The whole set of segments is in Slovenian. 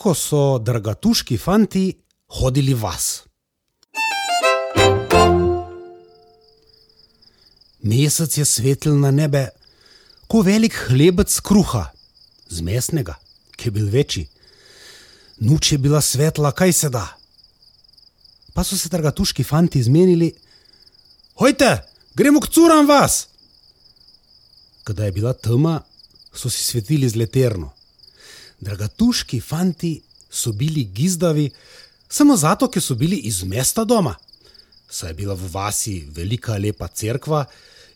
tako so dragatuški fanti hodili vas. Mesec je svetil na nebe, kot velik hlebec kruha, z mesnega, ki je bil večji. Noč je bila svetla, kaj se da. Pa so se dragatuški fanti zmenili, hojte, gremo k curam vas. Kada je bila tema, so si svetili z leterno. Dragatuški fanti so bili gizdavi samo zato, ker so bili iz mesta doma. Saj je bila v vasi velika lepa cerkva,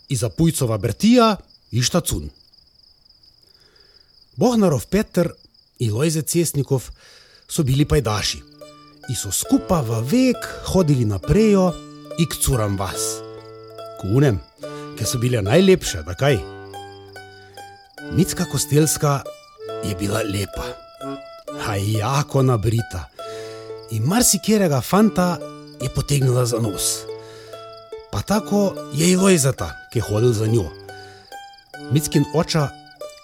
iza Pujcova Bertija in Štacun. Bohnarov Petr in Lojze Cesnikov so bili pajdaši in so skupaj v vek hodili naprej in k curam vas. Kunem, ki so bile najlepše, da kaj. Mitska Kostelska je bila lepa, hajako nabrita in marsikjerega fanta je potegnila za nos. Pa tako je i Lojzeta, ki je hodil za njo. Mitskin oča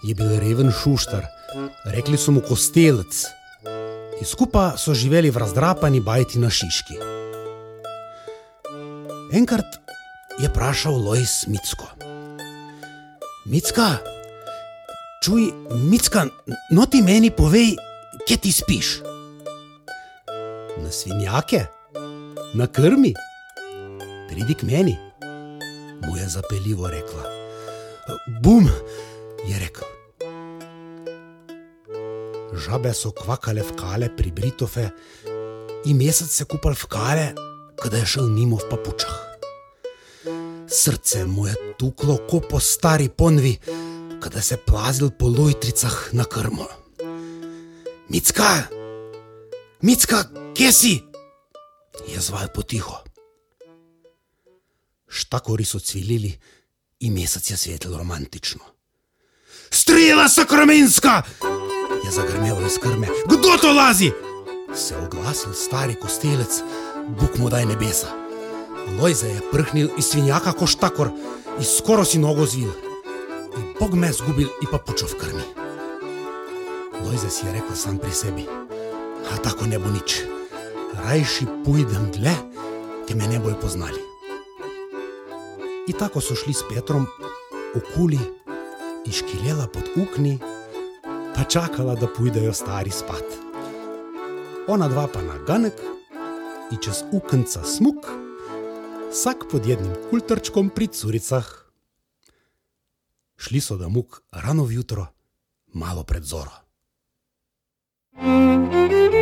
je bil reven šuštar, rekli so mu kostelec. In skupaj so živeli v razdrapani bajti na Šiški. Enkrat je vprašal Lojs Mitsko. Mitska, čuj, Mitska, no ti meni povej, kje ti spiš? Na svinjake, na krmi, pridi k meni, mu je zapeljivo rekla. Bum, je rekel. Žabe so kvakale v kale pri Britofe in mesec se kupal v kale, kada je šel mimo v papučah. Srce mu je tuklo kot po stari ponvi, kada se plazil po lojtricah na krmo. Micka, Micka, kje si? je zval potiho. Štakori so cvilili in mesec je svetil romantično. Strela sakramenska! je zagrmelo iz krme. Kdo to lazi? se je oglasil stari kostelec, Bog mu daj nebesa. Lojze je prhnil iz svinjaka kot štakor in skoraj si nogo zvil. In Bog me je zgubil in pa počo v krmi. Lojze si je rekel sam pri sebi, a tako ne bo nič. Rajši pojdem dlje, ki me ne bojo poznali. In tako so šli s Petrom okoli in škilela pod ukni, pa čakala, da pojdejo stari spat. Ona dva pa na ganek in čez ukenca smuk, vsak pod jednim kultrčkom pri curicah. Šli so da muk rano jutro, malo pred zoro. thank you